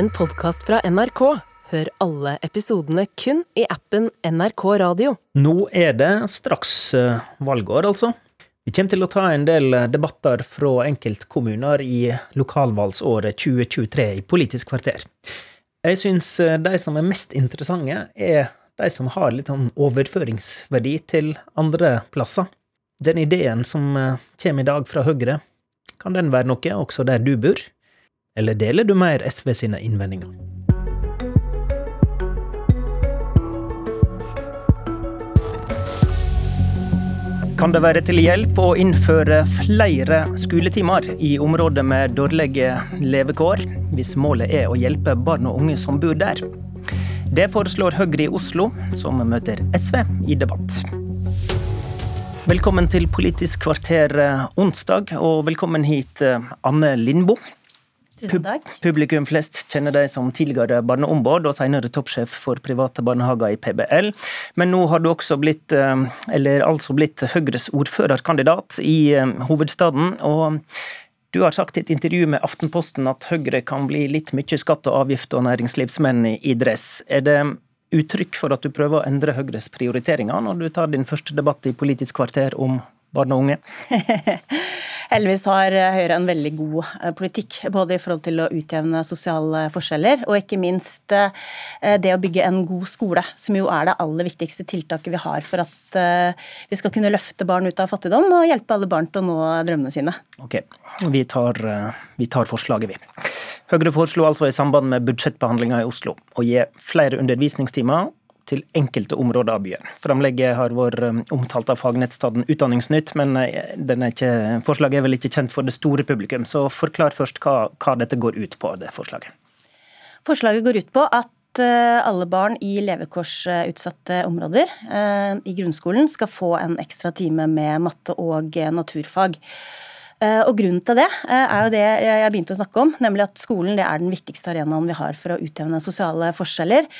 en podkast fra NRK. Hør alle episodene kun i appen NRK Radio. Nå er det straks eh, valgår, altså. Vi kommer til å ta en del eh, debatter fra enkeltkommuner i lokalvalgsåret 2023 i Politisk kvarter. Jeg syns eh, de som er mest interessante, er de som har litt sånn overføringsverdi til andre plasser. Den ideen som kommer i dag fra Høyre, kan den være noe også der du bor? Eller deler du mer SV sine innvendinger? Kan det være til hjelp å innføre flere skoletimer i områder med dårlige levekår, hvis målet er å hjelpe barn og unge som bor der? Det foreslår Høyre i Oslo, som møter SV i debatt. Velkommen til Politisk kvarter eh, onsdag, og velkommen hit, eh, Anne Lindboe. Tusen takk. Publikum flest kjenner deg som tidligere barneombud og senere toppsjef for private barnehager i PBL. Men nå har du også blitt, eh, eller altså blitt Høyres ordførerkandidat i eh, hovedstaden. og du har sagt i et intervju med Aftenposten at Høyre kan bli litt mye skatt og avgift og næringslivsmenn i dress. Er det uttrykk for at du prøver å endre Høyres prioriteringer når du tar din første debatt i Politisk kvarter om barn og unge? Heldigvis har Høyre en veldig god eh, politikk, både i forhold til å utjevne sosiale forskjeller, og ikke minst eh, det å bygge en god skole, som jo er det aller viktigste tiltaket vi har for at eh, vi skal kunne løfte barn ut av fattigdom og hjelpe alle barn til å nå drømmene sine. Ok, vi tar, vi tar forslaget, vi. Høyre foreslo altså i samband med budsjettbehandlinga i Oslo å gi flere undervisningstimer til enkelte områder av byen. Framlegget har vært um, omtalt av fagnettstaden Utdanningsnytt, men eh, ikke, forslaget er vel ikke kjent for det store publikum. Så forklar først hva, hva dette går ut på, det forslaget. Forslaget går ut på at eh, alle barn i levekårsutsatte områder eh, i grunnskolen skal få en ekstra time med matte og naturfag. Og Grunnen til det er jo det jeg begynte å snakke om, nemlig at skolen er den viktigste arenaen vi har for å utjevne sosiale forskjeller.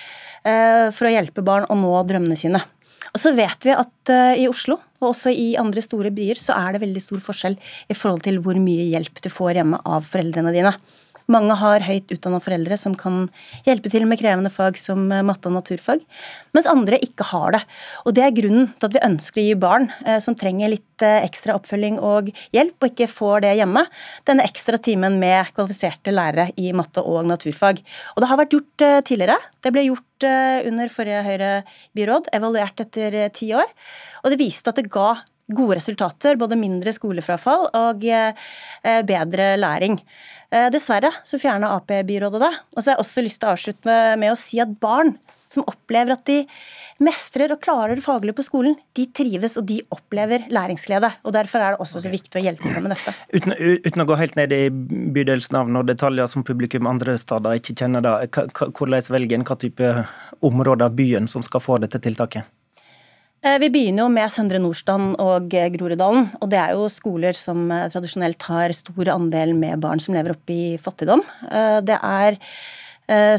Eh, for å hjelpe barn å nå drømmene sine. Og så vet vi at i Oslo, og også i andre store byer, så er det veldig stor forskjell i forhold til hvor mye hjelp du får hjemme av foreldrene dine. Mange har høyt utdanna foreldre som kan hjelpe til med krevende fag som eh, matte og naturfag, mens andre ikke har det. Og Det er grunnen til at vi ønsker å gi barn eh, som trenger litt eh, ekstra oppfølging og hjelp, og ikke får det hjemme, denne ekstra timen med kvalifiserte lærere i matte og naturfag. Og Det har vært gjort tidligere. Det ble gjort under forrige Høyre-byråd, evaluert etter ti år. Og det viste at det ga gode resultater, både mindre skolefrafall og bedre læring. Eh, dessverre så fjerna Ap-byrådet det. Og så har jeg også lyst til å avslutte med, å si at barn som opplever at de mestrer og klarer det faglige på skolen, de trives og de opplever læringsglede. og Derfor er det også så viktig å hjelpe dem med dette. Uten, uten å gå helt ned i bydelsnavn og detaljer som publikum andre steder ikke kjenner, da, hvordan velger en hva type områder av byen som skal få dette tiltaket? Eh, vi begynner jo med Søndre Nordstrand og eh, Groruddalen. og Det er jo skoler som eh, tradisjonelt har stor andel med barn som lever oppe i fattigdom. Det er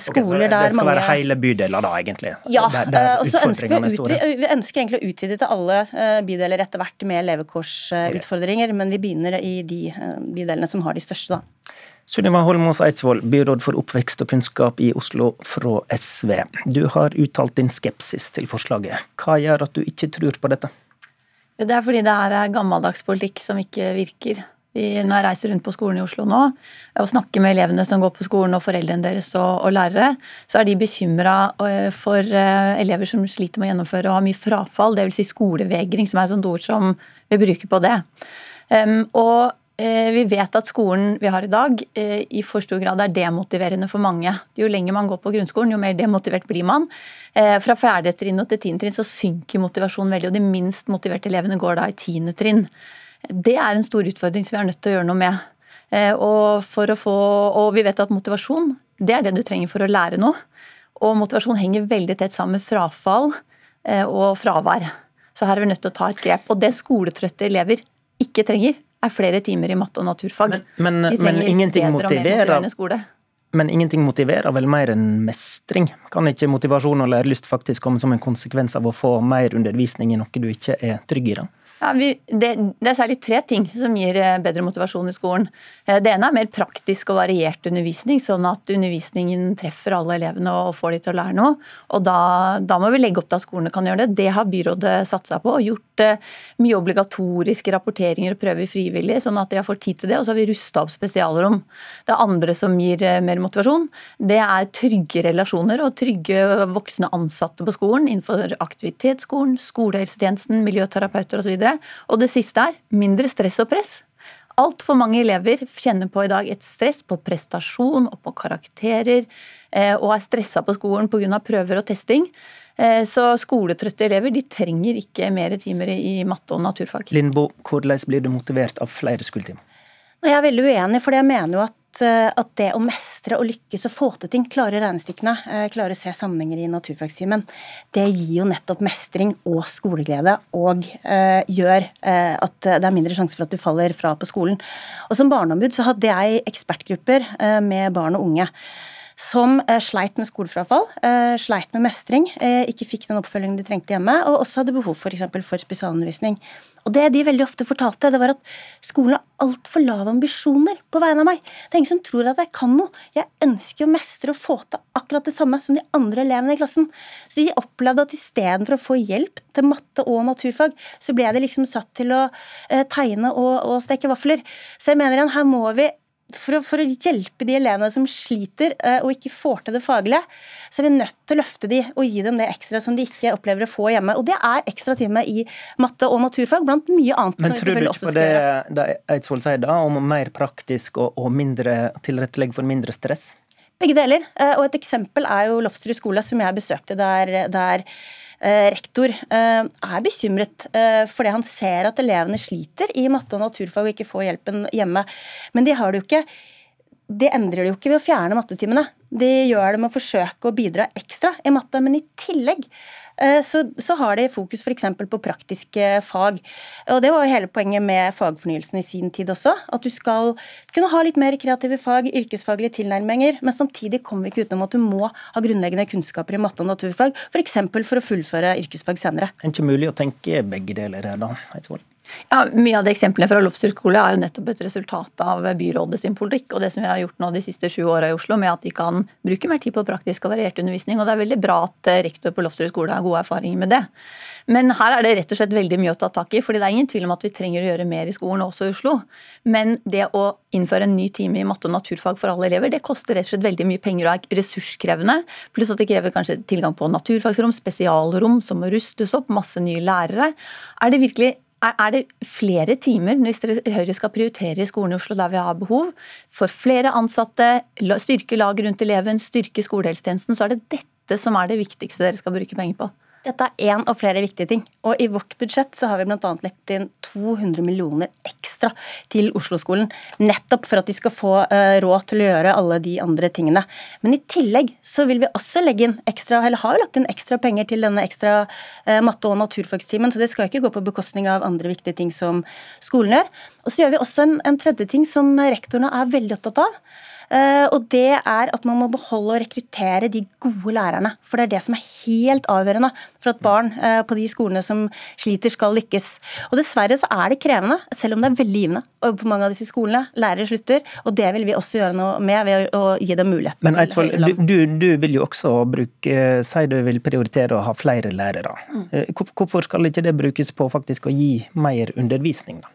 skoler okay, der mange Det skal være hele bydeler da, egentlig? Ja. Og så ønsker vi, utvide, vi ønsker egentlig å utvide til alle bydeler etter hvert med levekårsutfordringer, okay. men vi begynner i de bydelene som har de største, da. Sunniva Holmås Eidsvoll, byråd for oppvekst og kunnskap i Oslo fra SV. Du har uttalt din skepsis til forslaget. Hva gjør at du ikke tror på dette? Det er fordi det er gammeldags politikk som ikke virker. Vi, når jeg reiser rundt på skolen i Oslo nå og snakker med elevene som går på skolen og foreldrene deres og, og lærere, så er de bekymra eh, for uh, elever som sliter med å gjennomføre og har mye frafall. Dvs. Si skolevegring, som er et sånt ord som vi bruker på det. Um, og Eh, vi vet at skolen vi har i dag eh, i for stor grad er demotiverende for mange. Jo lenger man går på grunnskolen, jo mer demotivert blir man. Eh, fra fjerde trinn og til tiende trinn så synker motivasjonen veldig, og de minst motiverte elevene går da i tiende trinn. Det er en stor utfordring som vi er nødt til å gjøre noe med. Og, få, og vi vet at motivasjon det er det du trenger for å lære noe. Og motivasjon henger veldig tett sammen med frafall og fravær. Så her er vi nødt til å ta et grep. Og det skoletrøtte elever ikke trenger, er flere timer i matte og naturfag. Men, men, men ingenting motiverer men ingenting motiverer vel mer enn mestring? Kan ikke motivasjon og lærelyst faktisk komme som en konsekvens av å få mer undervisning i noe du ikke er trygg i? da? Ja, vi, det, det, er særlig tre ting som gir eh, bedre motivasjon i skolen. Eh, det ene er mer praktisk og variert undervisning, sånn at undervisningen treffer alle elevene og får de til å lære noe. Og da, da må vi legge opp til at skolene kan gjøre det. Det har byrådet satsa på og gjort eh, mye obligatoriske rapporteringer og prøver frivillig, sånn at de har fått tid til det. Og så har vi rusta opp spesialrom. Det andre som gir mer motivasjon, det er trygge relasjoner og trygge voksne ansatte på skolen innenfor aktivitetsskolen, skolehelsetjenesten, miljøterapeuter osv. Og det siste er mindre stress og press. Altfor mange elever kjenner på i dag et stress på prestasjon og på karakterer, eh, og er stressa på skolen pga. prøver og testing. Eh, så skoletrøtte elever de trenger ikke mer timer i matte og naturfag. Lindbo, hvordan blir du motivert av flere skoletimer? Jeg er veldig uenig, for jeg mener jo at at, det å mestre og lykkes og få til ting, klare regnestykkene, eh, klare å se sammenhenger i naturfagstimen, det gir jo nettopp mestring og skoleglede og eh, gjør eh, at det er mindre sjanse for at du faller fra på skolen. Og Som barneombud så hadde jeg ekspertgrupper eh, med barn og unge som eh, sleit med skolefrafall, eh, sleit med mestring, eh, ikke fikk den oppfølgingen de trengte hjemme, og også hadde behov for, for, for spesialundervisning. Og Det de veldig ofte fortalte, det var at skolen har altfor lave ambisjoner på vegne av meg. Det er ingen som tror at jeg kan noe. Jeg ønsker å mestre og få til akkurat det samme som de andre elevene i klassen. Så de opplevde at istedenfor å få hjelp til matte og naturfag, så ble de liksom satt til å tegne og, og steke vafler. Så jeg mener igjen, her må vi for å, for å, hjelpe de elevene som sliter uh, og ikke får til det faglige, så er vi nødt til å løfte de og gi dem det ekstra som de ikke opplever å få hjemme. Og det er ekstra time i matte og naturfag, blant mye annet. Men tror du ikke på det, det Eidsvoll sier da, om mer praktisk og, og mindre tilrettelegge for mindre stress? Begge deler. Uh, og et eksempel er jo Lofsrud skole, som jeg besøkte, der, der Eh, rektor eh, er bekymret eh, fordi han ser at elevene sliter i matte og naturfag og ikke får hjelpen hjemme. Men de har det jo ikke det endrer de jo ikke ved å fjerne mattetimene. De gjør det med å forsøke å bidra ekstra i matte, men i tillegg Eh, så, så har de fokus f.eks. på praktiske fag. Og Det var jo hele poenget med fagfornyelsen i sin tid også. At du skal kunne ha litt mer kreative fag, yrkesfaglige tilnærminger, men samtidig kommer vi ikke utenom at du må ha grunnleggende kunnskaper i matte og naturfag, f.eks. For, for å fullføre yrkesfag senere. Det er ikke mulig å tenke begge deler her, da? Eidsvoll? Ja, Mye av de eksemplene fra Lofsrud skole er jo nettopp et resultat av byrådet sin politikk og det som vi har gjort nå de siste sju åra i Oslo, med at de kan bruke mer tid på praktisk og variert undervisning. og Det er veldig bra at eh, rektor på Lofsrud skole har gode erfaringer med det. Men her er det rett og slett veldig mye å ta tak i. fordi det er ingen tvil om at vi trenger å gjøre mer i skolen, også i Oslo. Men det å innføre en ny time i matte og naturfag for alle elever, det koster rett og slett veldig mye penger og er ressurskrevende. Pluss at det krever kanskje tilgang på naturfagsrom, spesialrom som må rustes opp, masse nye lærere. Er det virkelig er det flere timer hvis Høyre skal prioritere i skolen i Oslo der vi har behov for flere ansatte, styrke laget rundt eleven, styrke skolehelsetjenesten, så er det dette som er det viktigste dere skal bruke penger på? Dette er én av flere viktige ting. Og i vårt budsjett så har vi bl.a. lagt inn 200 millioner ekstra til Oslo-skolen. Nettopp for at de skal få uh, råd til å gjøre alle de andre tingene. Men i tillegg så vil vi også legge inn ekstra, eller har jo lagt inn ekstra penger til denne ekstra uh, matte- og naturfagstimen, så det skal ikke gå på bekostning av andre viktige ting som skolen gjør. Og så gjør vi også en, en tredje ting som rektorene er veldig opptatt av. Eh, og det er at man må beholde og rekruttere de gode lærerne. For det er det som er helt avgjørende for at barn eh, på de skolene som sliter, skal lykkes. Og dessverre så er det krevende, selv om det er veldig givende på mange av disse skolene. Lærere slutter, og det vil vi også gjøre noe med ved å gi dem muligheten. Men Eidsvoll, du, du, vil jo også bruke Si du vil prioritere å ha flere lærere. Mm. Eh, hvorfor skal ikke det brukes på faktisk å gi mer undervisning, da?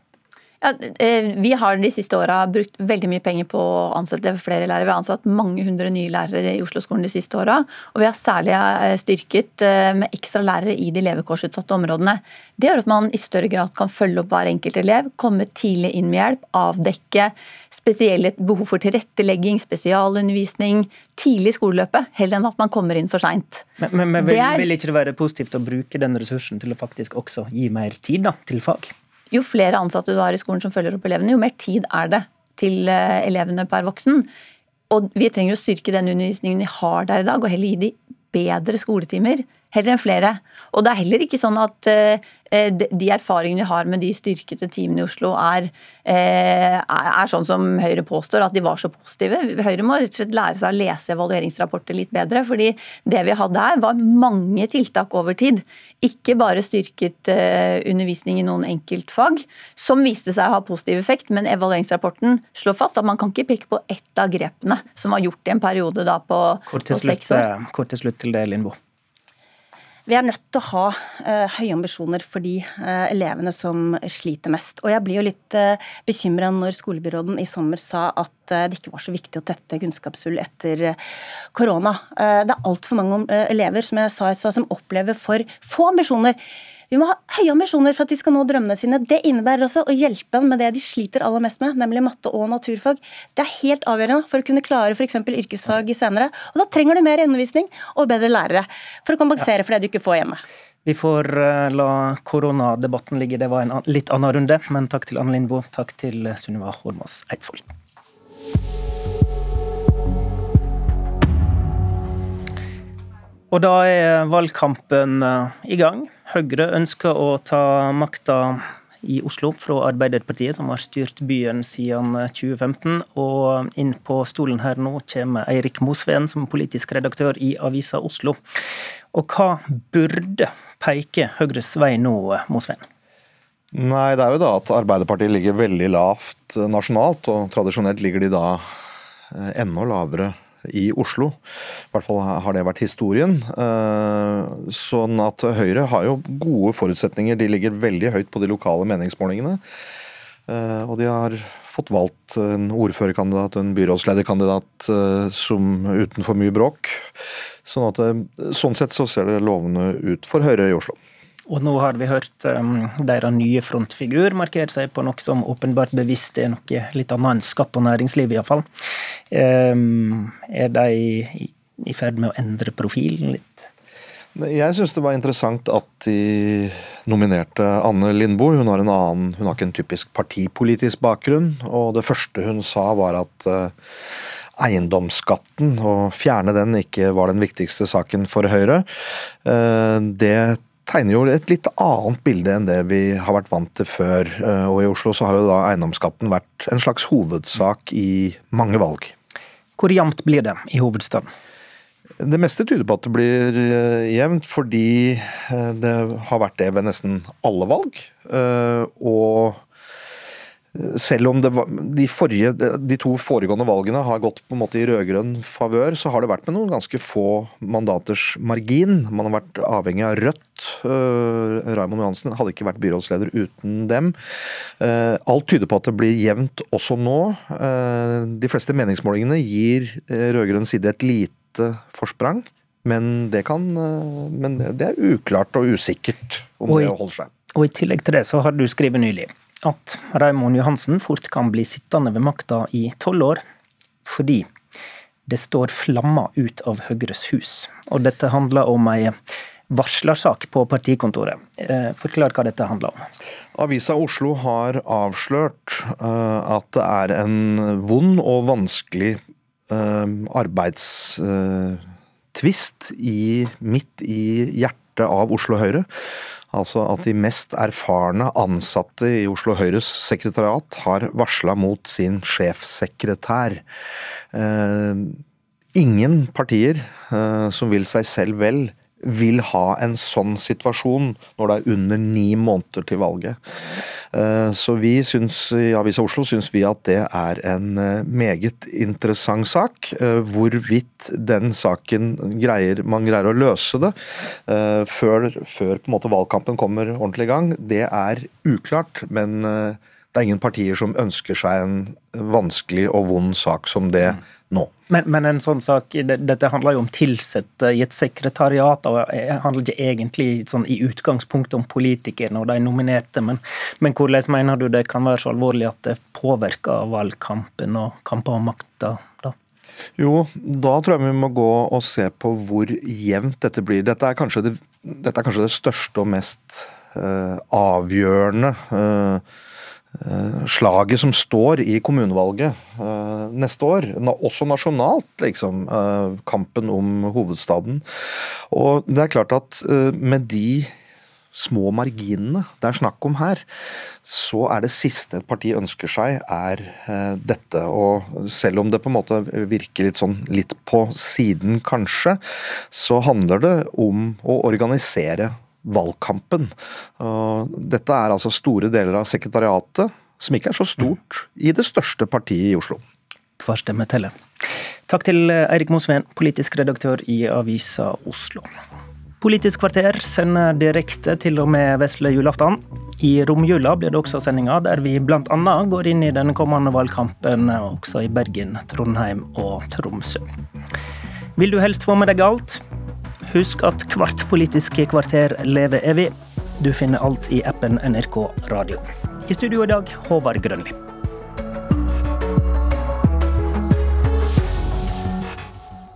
Ja, eh, vi har de siste åra brukt veldig mye penger på å ansette flere lærere. Vi har ansatt mange hundre nye lærere i Oslo-skolen de siste åra. Og vi har særlig eh, styrket eh, med ekstra lærere i de levekårsutsatte områdene. Det gjør at man i større grad kan følge opp hver enkelt elev, komme tidlig inn med hjelp, avdekke spesielle behov for tilrettelegging, spesialundervisning, tidlig i skoleløpet, heller enn at man kommer inn for seint. Men, men, men vil, vil ikke det være positivt å bruke den ressursen til å faktisk også gi mer tid da, til fag? Jo flere ansatte du har i skolen som følger opp elevene, jo mer tid er det til eh, elevene per voksen. Og vi trenger å styrke den undervisningen vi har der i dag, og heller gi de bedre skoletimer heller enn flere. Og det er heller ikke sånn at eh, de erfaringene vi har med de styrkete teamene i Oslo, er, eh, er, sånn som Høyre påstår, at de var så positive. Høyre må rett og slett lære seg å lese evalueringsrapporter litt bedre. fordi det vi hadde her, var mange tiltak over tid. Ikke bare styrket eh, undervisning i noen enkeltfag, som viste seg å ha positiv effekt, men evalueringsrapporten slår fast at man kan ikke peke på ett av grepene som var gjort i en periode da på, kort til slutt, på seks år. Kort til slutt til det, Lindboe. Vi er nødt til å ha uh, høye ambisjoner for de uh, elevene som sliter mest. Og jeg blir jo litt uh, eh, bekymra når skolebyråden i sommer sa at det ikke var så viktig å tette kunnskapshull etter korona. Det er altfor mange elever som jeg sa, som opplever for få ambisjoner. Vi må ha høye ambisjoner for at de skal nå drømmene sine. Det innebærer også å hjelpe dem med det de sliter aller mest med, nemlig matte og naturfag. Det er helt avgjørende for å kunne klare f.eks. yrkesfag senere. Og da trenger du mer undervisning og bedre lærere for å kompensere for det du ikke får hjemme. Vi får uh, la koronadebatten ligge, det var en litt annen runde. Men takk til Anne Lindboe, takk til Sunniva Hormås Eidsvoll. Og da er valgkampen uh, i gang. Høyre ønsker å ta makta i Oslo fra Arbeiderpartiet, som har styrt byen siden 2015. Og inn på stolen her nå kommer Eirik Mosveen som er politisk redaktør i Avisa Oslo. Og hva burde peke Høyres vei nå, Mosveen? Nei, det er jo da at Arbeiderpartiet ligger veldig lavt nasjonalt, og tradisjonelt ligger de da eh, enda lavere i Oslo. I hvert fall har det vært historien. Eh, sånn at Høyre har jo gode forutsetninger. De ligger veldig høyt på de lokale meningsmålingene. Eh, og de har fått valgt en ordførerkandidat og en byrådslederkandidat eh, som uten for mye bråk. Sånn, at, sånn sett så ser det lovende ut for Høyre i Oslo. Og nå har vi hørt um, deres nye frontfigur markere seg på noe som åpenbart bevisst er noe litt annet enn skatt og næringsliv, iallfall. Um, er de i, i ferd med å endre profilen litt? Jeg syns det var interessant at de nominerte Anne Lindboe. Hun har, en annen, hun har ikke en typisk partipolitisk bakgrunn. Og det første hun sa var at uh, eiendomsskatten, å fjerne den, ikke var den viktigste saken for Høyre. Uh, det tegner jo et litt annet bilde enn det vi har vært vant til før. Eh, og i Oslo så har jo da eiendomsskatten vært en slags hovedsak i mange valg. Hvor jevnt blir det i hovedstaden? Det meste tyder på at det blir eh, jevnt, fordi eh, det har vært det ved nesten alle valg. Og selv om var, de, forrige, de, to foregående valgene har gått på en måte i rød-grønn favør, så har det vært med noen ganske få mandaters margin. Man har vært avhengig av Rødt. Uh, Raymond Johansen hadde ikke vært byrådsleder uten dem. Uh, alt tyder på at det blir jevnt også nå. Uh, de fleste meningsmålingene gir rød-grønn side et lite forsprang. Men det, kan, men det er uklart og usikkert om og det holder seg. Og I tillegg til det så har du skrevet nylig at Raymond Johansen fort kan bli sittende ved makta i tolv år, fordi det står flammer ut av Høyres hus. Og dette handler om ei varslersak på partikontoret. Eh, forklar hva dette handler om. Avisa Oslo har avslørt uh, at det er en vond og vanskelig uh, arbeidstvist midt i hjertet av Oslo Høyre. Altså at de mest erfarne ansatte i Oslo Høyres sekretariat har varsla mot sin sjefsekretær. Eh, ingen partier eh, som vil seg selv vel, vil ha en sånn situasjon når det er under ni måneder til valget. Eh, så vi syns, i Avisa Oslo syns vi at det er en eh, meget interessant sak. Eh, hvorvidt den saken greier, man greier å løse det før, før valgkampen kommer ordentlig i gang, det er uklart. Men det er ingen partier som ønsker seg en vanskelig og vond sak som det nå. Men, men, en sånn sak, dette handler jo om tilsatte i et sekretariat, og det handler ikke egentlig sånn i utgangspunktet om politikerne og de nominerte, men, men, hvordan mener du det kan være så alvorlig at det påvirker valgkampen og kamper om makta? Jo, da tror jeg vi må gå og se på hvor jevnt dette blir. Dette er kanskje det, er kanskje det største og mest uh, avgjørende uh, slaget som står i kommunevalget neste år. Også nasjonalt, liksom. Kampen om hovedstaden. Og det er klart at med de små marginene det er snakk om her, så er det siste et parti ønsker seg, er eh, dette. Og selv om det på en måte virker litt sånn litt på siden, kanskje, så handler det om å organisere valgkampen. Dette er altså store deler av sekretariatet, som ikke er så stort, i det største partiet i Oslo. Hver stemme teller. Takk til Eirik Mosveen, politisk redaktør i Avisa Oslo. Politisk kvarter sender direkte til og med vesle julaften. I romjula blir det også sendinger der vi bl.a. går inn i den kommende valgkampen også i Bergen, Trondheim og Tromsø. Vil du helst få med deg alt? Husk at hvert politiske kvarter lever evig. Du finner alt i appen NRK Radio. I studio i dag, Håvard Grønli.